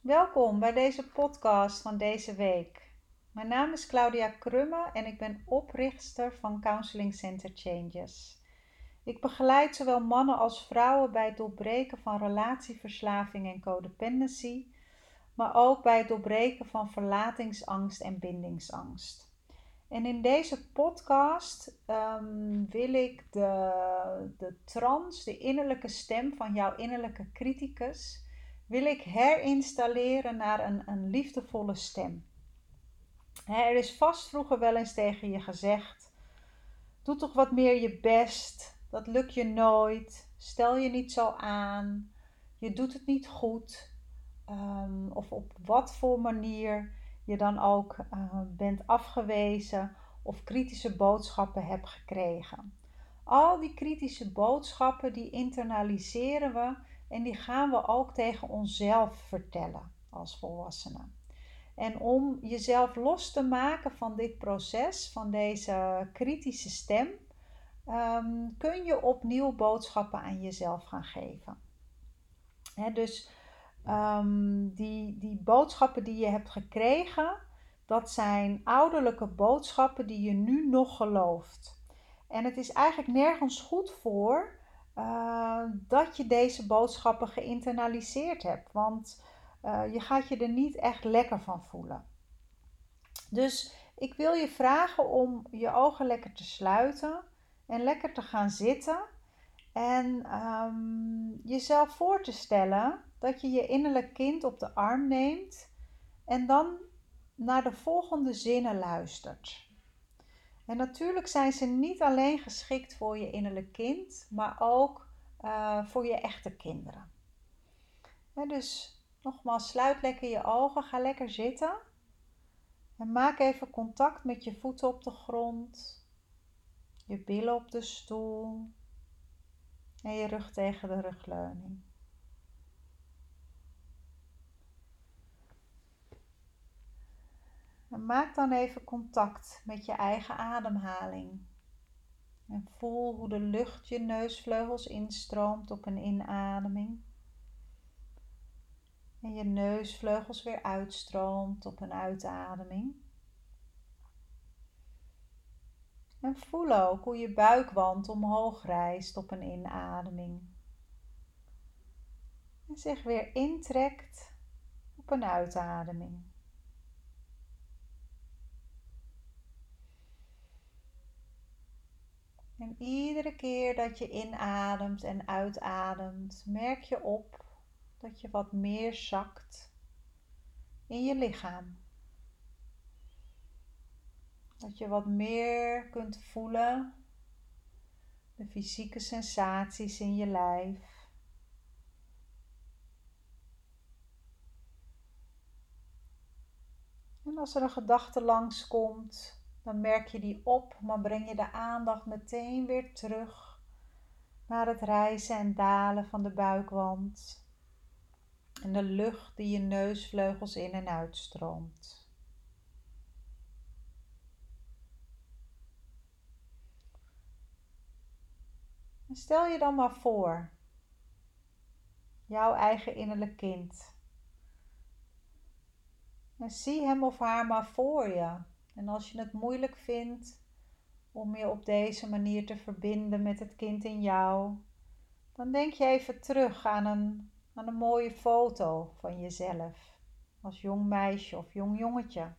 Welkom bij deze podcast van deze week. Mijn naam is Claudia Krumme en ik ben oprichter van Counseling Center Changes. Ik begeleid zowel mannen als vrouwen bij het doorbreken van relatieverslaving en codependency, maar ook bij het doorbreken van verlatingsangst en bindingsangst. En in deze podcast ehm, wil ik de, de trans, de innerlijke stem van jouw innerlijke criticus, wil ik herinstalleren naar een, een liefdevolle stem. er is vast vroeger wel eens tegen je gezegd: doe toch wat meer je best, dat lukt je nooit, stel je niet zo aan, je doet het niet goed, um, of op wat voor manier je dan ook uh, bent afgewezen of kritische boodschappen hebt gekregen. Al die kritische boodschappen die internaliseren we en die gaan we ook tegen onszelf vertellen als volwassenen. En om jezelf los te maken van dit proces, van deze kritische stem, um, kun je opnieuw boodschappen aan jezelf gaan geven. dus um, die, die boodschappen die je hebt gekregen, dat zijn ouderlijke boodschappen die je nu nog gelooft. En het is eigenlijk nergens goed voor uh, dat je deze boodschappen geïnternaliseerd hebt. Want uh, je gaat je er niet echt lekker van voelen. Dus ik wil je vragen om je ogen lekker te sluiten en lekker te gaan zitten. En um, jezelf voor te stellen dat je je innerlijk kind op de arm neemt en dan naar de volgende zinnen luistert. En natuurlijk zijn ze niet alleen geschikt voor je innerlijk kind, maar ook uh, voor je echte kinderen. dus nogmaals, sluit lekker je ogen, ga lekker zitten. En maak even contact met je voeten op de grond, je billen op de stoel en je rug tegen de rugleuning. Maak dan even contact met je eigen ademhaling. En voel hoe de lucht je neusvleugels instroomt op een inademing. En je neusvleugels weer uitstroomt op een uitademing. En voel ook hoe je buikwand omhoog rijst op een inademing. En zich weer intrekt op een uitademing. En iedere keer dat je inademt en uitademt, merk je op dat je wat meer zakt in je lichaam. Dat je wat meer kunt voelen, de fysieke sensaties in je lijf. En als er een gedachte langskomt, dan merk je die op, maar breng je de aandacht meteen weer terug naar het rijzen en dalen van de buikwand en de lucht die je neusvleugels in en uitstroomt. En stel je dan maar voor, jouw eigen innerlijk kind. En zie hem of haar maar voor je en als je het moeilijk vindt om je op deze manier te verbinden met het kind in jou, dan denk je even terug aan een, aan een mooie foto van jezelf als jong meisje of jong jongetje.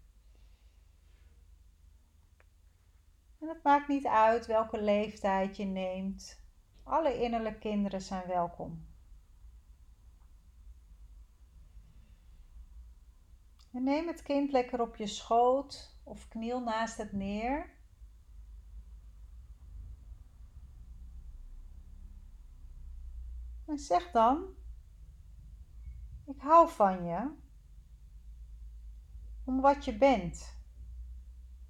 En het maakt niet uit welke leeftijd je neemt. Alle innerlijke kinderen zijn welkom. En neem het kind lekker op je schoot of kniel naast het neer. En zeg dan: Ik hou van je om wat je bent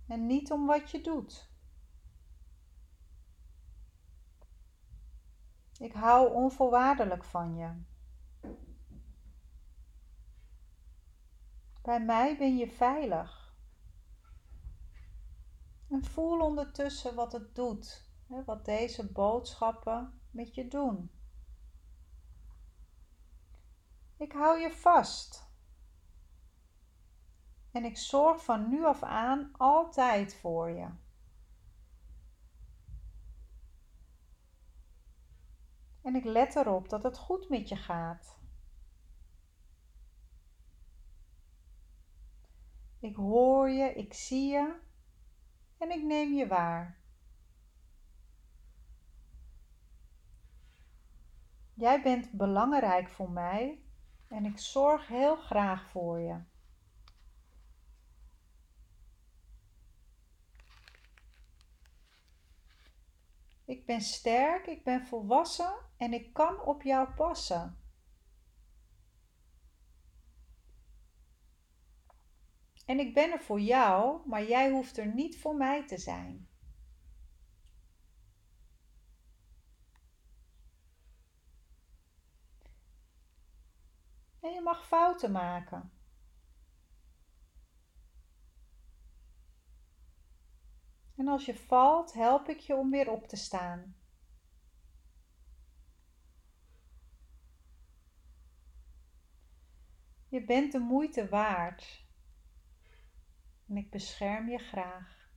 en niet om wat je doet. Ik hou onvoorwaardelijk van je. Bij mij ben je veilig. En voel ondertussen wat het doet, wat deze boodschappen met je doen. Ik hou je vast En ik zorg van nu af aan altijd voor je. En ik let erop dat het goed met je gaat. Ik hoor je, ik zie je en ik neem je waar. Jij bent belangrijk voor mij en ik zorg heel graag voor je. Ik ben sterk, ik ben volwassen en ik kan op jou passen. En ik ben er voor jou, maar jij hoeft er niet voor mij te zijn. En je mag fouten maken. En als je valt, help ik je om weer op te staan. Je bent de moeite waard en ik bescherm je graag.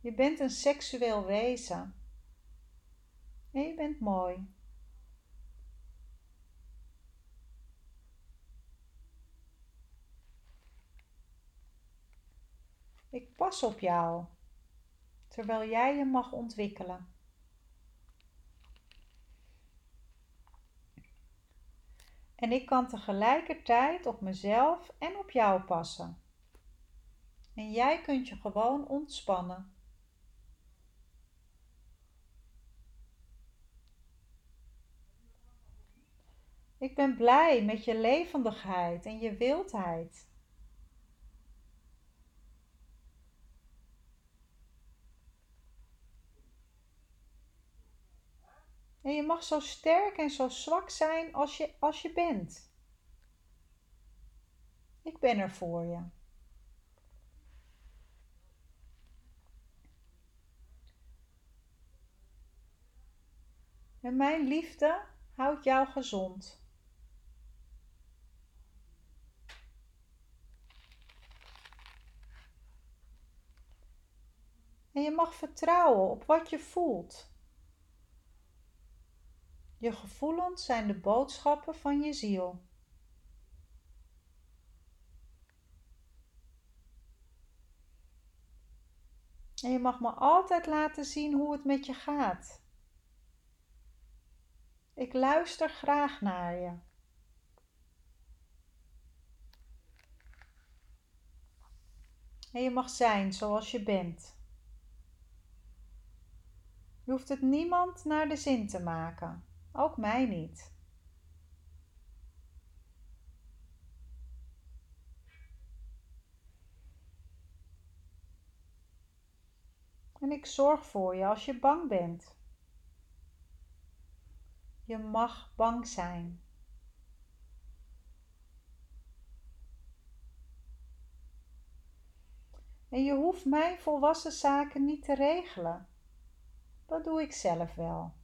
Je bent een seksueel wezen en je bent mooi. Ik pas op jou, terwijl jij je mag ontwikkelen. En ik kan tegelijkertijd op mezelf en op jou passen. En jij kunt je gewoon ontspannen. Ik ben blij met je levendigheid en je wildheid. En je mag zo sterk en zo zwak zijn als je, als je bent. Ik ben er voor je. En mijn liefde houdt jou gezond. En je mag vertrouwen op wat je voelt. Je gevoelens zijn de boodschappen van je ziel. En je mag me altijd laten zien hoe het met je gaat. Ik luister graag naar je. En je mag zijn zoals je bent. Je hoeft het niemand naar de zin te maken. Ook mij niet. En ik zorg voor je als je bang bent. Je mag bang zijn. En je hoeft mijn volwassen zaken niet te regelen. Dat doe ik zelf wel.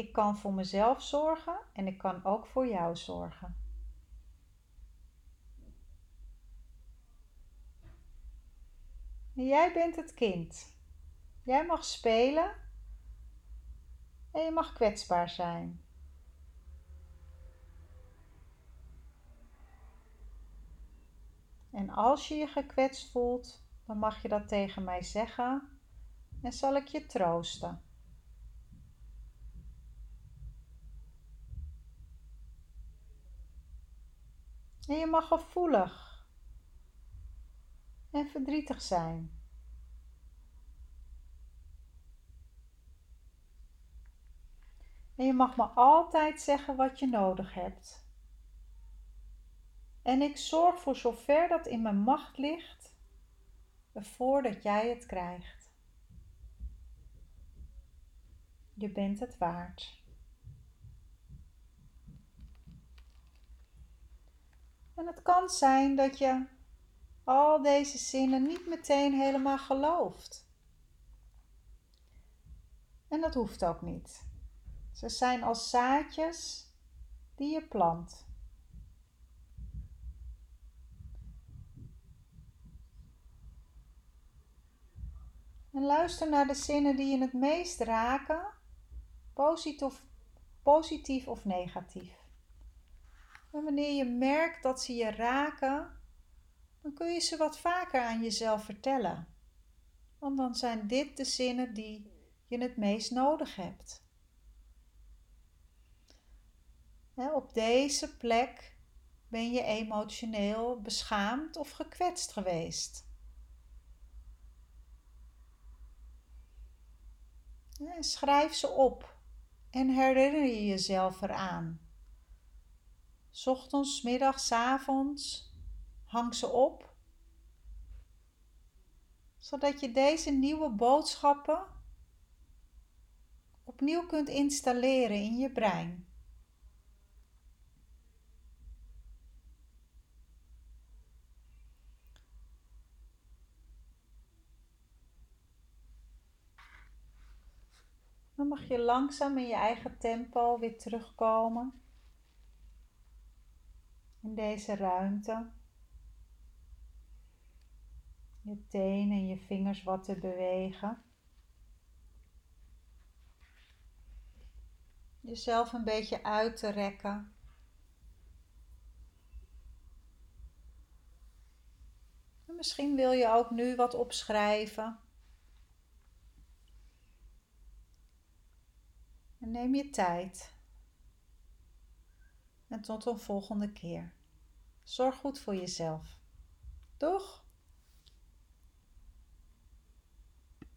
Ik kan voor mezelf zorgen en ik kan ook voor jou zorgen. jij bent het kind. Jij mag spelen en je mag kwetsbaar zijn. En als je je gekwetst voelt, dan mag je dat tegen mij zeggen en zal ik je troosten. En je mag gevoelig en verdrietig zijn. En je mag me altijd zeggen wat je nodig hebt. En ik zorg voor zover dat in mijn macht ligt, ervoor dat jij het krijgt. Je bent het waard. En het kan zijn dat je al deze zinnen niet meteen helemaal gelooft. En dat hoeft ook niet. Ze zijn als zaadjes die je plant. En luister naar de zinnen die je het meest raken, positief, of negatief. En wanneer je merkt dat ze je raken, dan kun je ze wat vaker aan jezelf vertellen. Want dan zijn dit de zinnen die je het meest nodig hebt. op deze plek ben je emotioneel beschaamd of gekwetst geweest. schrijf ze op en herinner je jezelf eraan. Ochtends, middags, avonds, hang ze op, zodat je deze nieuwe boodschappen opnieuw kunt installeren in je brein. Dan mag je langzaam in je eigen tempo weer terugkomen in deze ruimte. Je tenen en je vingers wat te bewegen. Jezelf een beetje uit te rekken. En misschien wil je ook nu wat opschrijven. En neem je tijd. En tot een volgende keer. Zorg goed voor jezelf. Doeg!